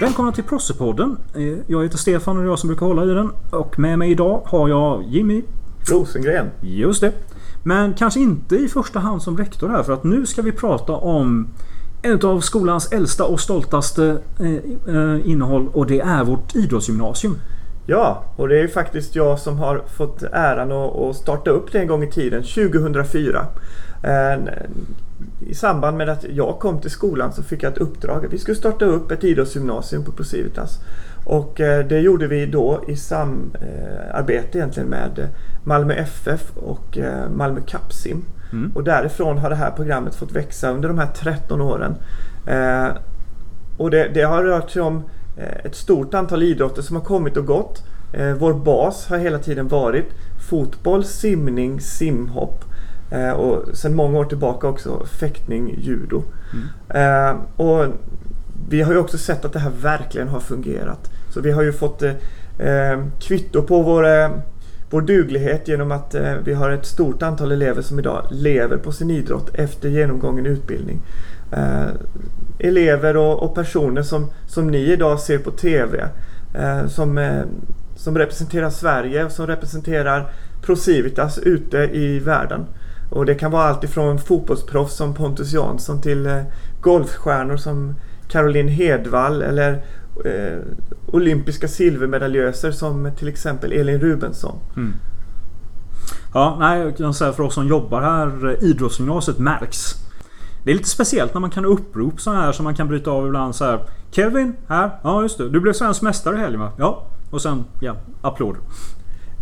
Välkomna till Prossepodden. Eh, Jag heter Stefan och det är jag som brukar hålla i den. Och med mig idag har jag Jimmy. Rosengren. Just det. Men kanske inte i första hand som rektor här för att nu ska vi prata om en av skolans äldsta och stoltaste eh, eh, innehåll och det är vårt idrottsgymnasium. Ja, och det är faktiskt jag som har fått äran att starta upp det en gång i tiden, 2004. Eh, I samband med att jag kom till skolan så fick jag ett uppdrag. Vi skulle starta upp ett idrottsgymnasium på Procivitas. Och eh, det gjorde vi då i samarbete egentligen med Malmö FF och eh, Malmö Kapsim. Mm. Och därifrån har det här programmet fått växa under de här 13 åren. Eh, och det, det har rört sig om eh, ett stort antal idrotter som har kommit och gått. Eh, vår bas har hela tiden varit fotboll, simning, simhopp eh, och sedan många år tillbaka också fäktning, judo. Eh, och vi har ju också sett att det här verkligen har fungerat. Så vi har ju fått eh, eh, kvitto på vår, eh, vår duglighet genom att eh, vi har ett stort antal elever som idag lever på sin idrott efter genomgången utbildning. Eh, elever och, och personer som, som ni idag ser på TV. Eh, som, som representerar Sverige och som representerar Procivitas ute i världen. Och det kan vara allt ifrån fotbollsproffs som Pontus Jansson till eh, golfstjärnor som Caroline Hedvall eller eh, olympiska silvermedaljöser som till exempel Elin Rubensson. Mm. Ja, nej, jag kan säga för oss som jobbar här, eh, idrottsgymnasiet märks. Det är lite speciellt när man kan upprop så här som man kan bryta av ibland så här. Kevin, här. Ja, just det. Du blev svensk mästare i helgen va? Ja. Och sen, ja, applåder.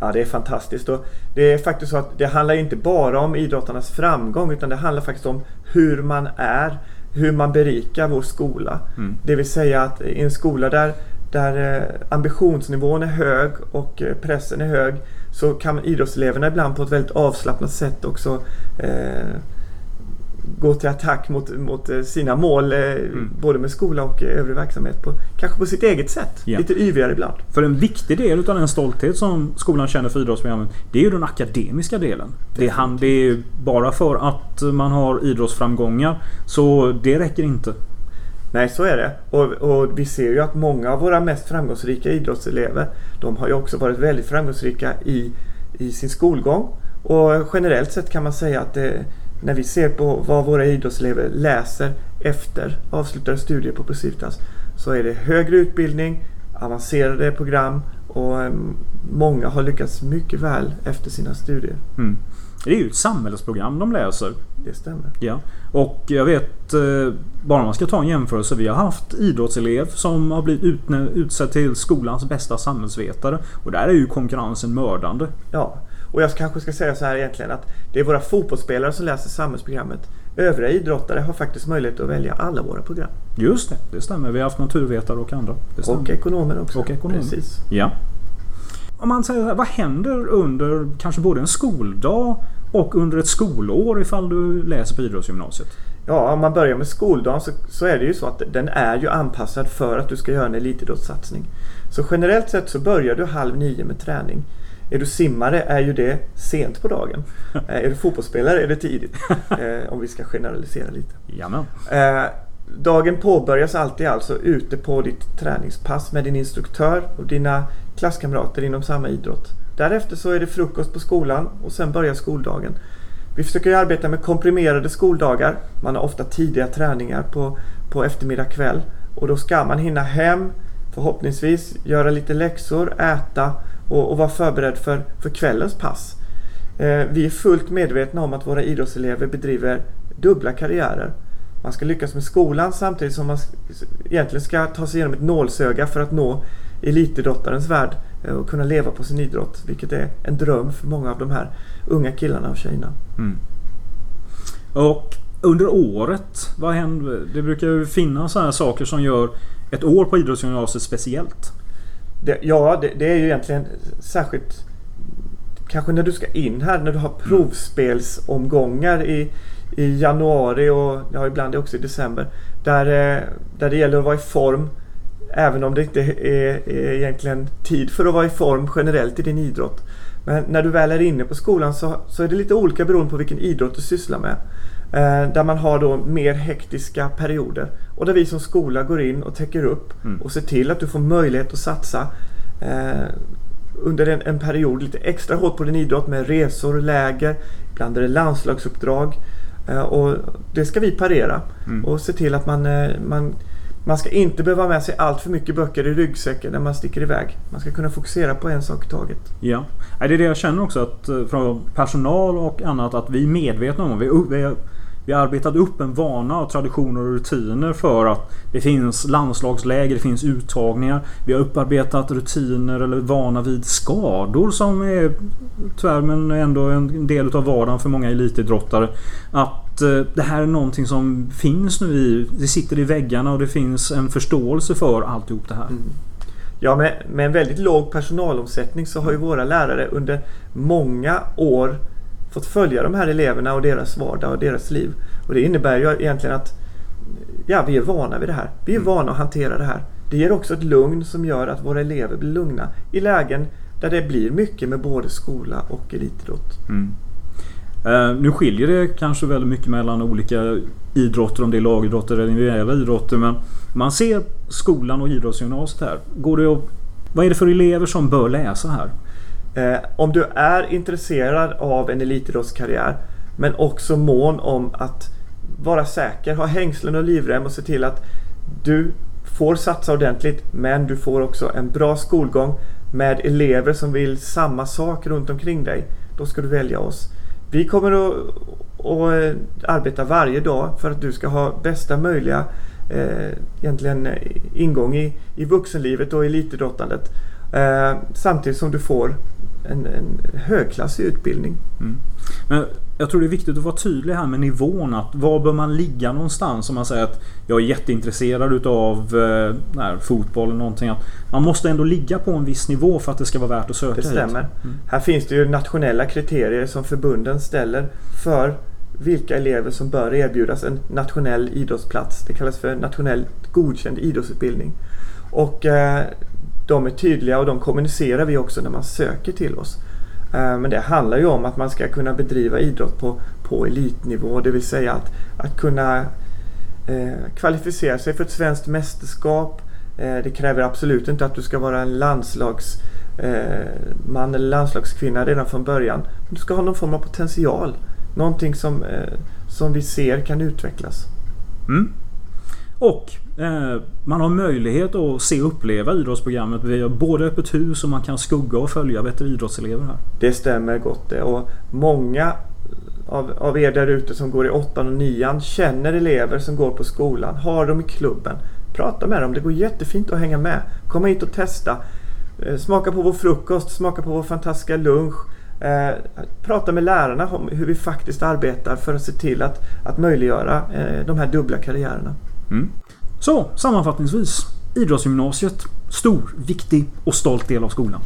Ja, det är fantastiskt. Och det är faktiskt så att det handlar inte bara om idrottarnas framgång utan det handlar faktiskt om hur man är, hur man berikar vår skola. Mm. Det vill säga att i en skola där, där eh, ambitionsnivån är hög och eh, pressen är hög så kan idrottseleverna ibland på ett väldigt avslappnat sätt också eh, gå till attack mot, mot eh, sina mål eh, både med skola och eh, övrig verksamhet. På, kanske på sitt eget sätt. Ja. Lite yvigare ibland. För en viktig del utav den stolthet som skolan känner för idrottsprogrammet Det är ju den akademiska delen. Det, han, det är bara för att man har idrottsframgångar Så det räcker inte. Nej, så är det. Och, och vi ser ju att många av våra mest framgångsrika idrottselever de har ju också varit väldigt framgångsrika i, i sin skolgång. Och generellt sett kan man säga att det, när vi ser på vad våra idrottselever läser efter avslutade studier på Procivitas så är det högre utbildning, avancerade program och em, många har lyckats mycket väl efter sina studier. Mm. Det är ju ett samhällsprogram de läser. Det stämmer. Ja. Och jag vet, eh, bara om man ska ta en jämförelse. Vi har haft idrottselev som har blivit utsedd till skolans bästa samhällsvetare. Och där är ju konkurrensen mördande. Ja, och jag kanske ska säga så här egentligen att det är våra fotbollsspelare som läser samhällsprogrammet. Övriga idrottare har faktiskt möjlighet att välja alla våra program. Just det, det stämmer. Vi har haft naturvetare och andra. Och ekonomer också. Och ekonomer. Precis. Ja. Om man säger här, vad händer under kanske både en skoldag och under ett skolår ifall du läser på idrottsgymnasiet? Ja, om man börjar med skoldagen så, så är det ju så att den är ju anpassad för att du ska göra en elitidrottssatsning. Så generellt sett så börjar du halv nio med träning. Är du simmare är ju det sent på dagen. Eh, är du fotbollsspelare är det tidigt. Eh, om vi ska generalisera lite. Jamen. Eh, dagen påbörjas alltid alltså ute på ditt träningspass med din instruktör och dina klasskamrater inom samma idrott. Därefter så är det frukost på skolan och sen börjar skoldagen. Vi försöker ju arbeta med komprimerade skoldagar. Man har ofta tidiga träningar på, på eftermiddag kväll och då ska man hinna hem, förhoppningsvis göra lite läxor, äta och, och vara förberedd för, för kvällens pass. Eh, vi är fullt medvetna om att våra idrottselever bedriver dubbla karriärer. Man ska lyckas med skolan samtidigt som man egentligen ska ta sig igenom ett nålsöga för att nå elitidrottarens värld eh, och kunna leva på sin idrott. Vilket är en dröm för många av de här unga killarna och tjejerna. Mm. Och under året, vad händer? Det brukar ju finnas sådana här saker som gör ett år på idrottsgymnasiet speciellt. Det, ja, det, det är ju egentligen särskilt kanske när du ska in här, när du har provspelsomgångar i, i januari och ja, ibland också i december. Där, eh, där det gäller att vara i form även om det inte är, är egentligen tid för att vara i form generellt i din idrott. Men när du väl är inne på skolan så, så är det lite olika beroende på vilken idrott du sysslar med. Eh, där man har då mer hektiska perioder. Och där vi som skola går in och täcker upp Mm. och ser till att du får möjlighet att satsa eh, under en, en period lite extra hårt på din idrott med resor, läger, ibland är det landslagsuppdrag. Eh, och det ska vi parera Mm. och se till att man, eh, man man ska inte behöva ha med sig allt för mycket böcker i ryggsäcken när man sticker iväg. Man ska kunna fokusera på en sak i taget. Ja. Det är det jag känner också att eh, från personal och annat att vi är medvetna om. Vi, vi, vi har arbetat upp en vana och traditioner och rutiner för att det finns landslagsläger, det finns uttagningar. Vi har upparbetat rutiner eller vana vid skador som är tyvärr men ändå en del utav vardagen för många elitidrottare. Att eh, det här är någonting som finns nu i... Det sitter i väggarna och det finns en förståelse för alltihop det här. Mm. Ja, med, med en väldigt låg personalomsättning så har ju våra lärare under många år fått följa de här eleverna och deras vardag och deras liv. Och det innebär ju egentligen att ja, vi är vana vid det här. Vi är Mm. vana att hantera det här. Det ger också ett lugn som gör att våra elever blir lugna i lägen där det blir mycket med både skola och elitidrott. Mm. Eh, nu skiljer det kanske väldigt mycket mellan olika idrotter, om det är lagidrotter eller individuella idrotter. Men man ser skolan och idrottsgymnasiet här. Går det att, vad är det för elever som bör läsa här? Eh, om du är intresserad av en elitidrottskarriär men också mån om att vara säker, ha hängslen och livrem och se till att du får satsa ordentligt men du får också en bra skolgång med elever som vill samma sak runt omkring dig. Då ska du välja oss. Vi kommer att, att eh, arbeta varje dag för att du ska ha bästa möjliga eh, egentligen ingång i, i vuxenlivet och elitidrottandet. Eh, samtidigt som du får en, en högklassig utbildning. Mm. Men jag tror det är viktigt att vara tydlig här med nivån. Att var bör man ligga någonstans? Om man säger att jag är jätteintresserad utav eh, fotboll eller någonting. Att man måste ändå ligga på en viss nivå för att det ska vara värt att söka Det stämmer. Mm. Här finns det ju nationella kriterier som förbunden ställer för vilka elever som bör erbjudas en nationell idrottsplats. Det kallas för nationellt godkänd idrottsutbildning. Och eh, de är tydliga och de kommunicerar vi också när man söker till oss. Eh, men det handlar ju om att man ska kunna bedriva idrott på, på elitnivå. Det vill säga att, att kunna eh, kvalificera sig för ett svenskt mästerskap. Eh, det kräver absolut inte att du ska vara en landslagsman eh, eller landslagskvinna redan från början. Men du ska ha någon form av potential. Någonting som, eh, som vi ser kan utvecklas. Mm. Och eh, man har möjlighet att se och uppleva idrottsprogrammet. Vi har både öppet hus och man kan skugga och följa bättre idrottselever här. Det stämmer gott det. Och många av, av er där ute som går i åttan och nian känner elever som går på skolan, har dem i klubben. Prata med dem, det går jättefint att hänga med. Komma hit och testa. Eh, smaka på vår frukost, smaka på vår fantastiska lunch. Eh, prata med lärarna om hur vi faktiskt arbetar för att se till att, att möjliggöra eh, de här dubbla karriärerna. Mm. Så sammanfattningsvis. Idrottsgymnasiet. Stor, viktig och stolt del av skolan.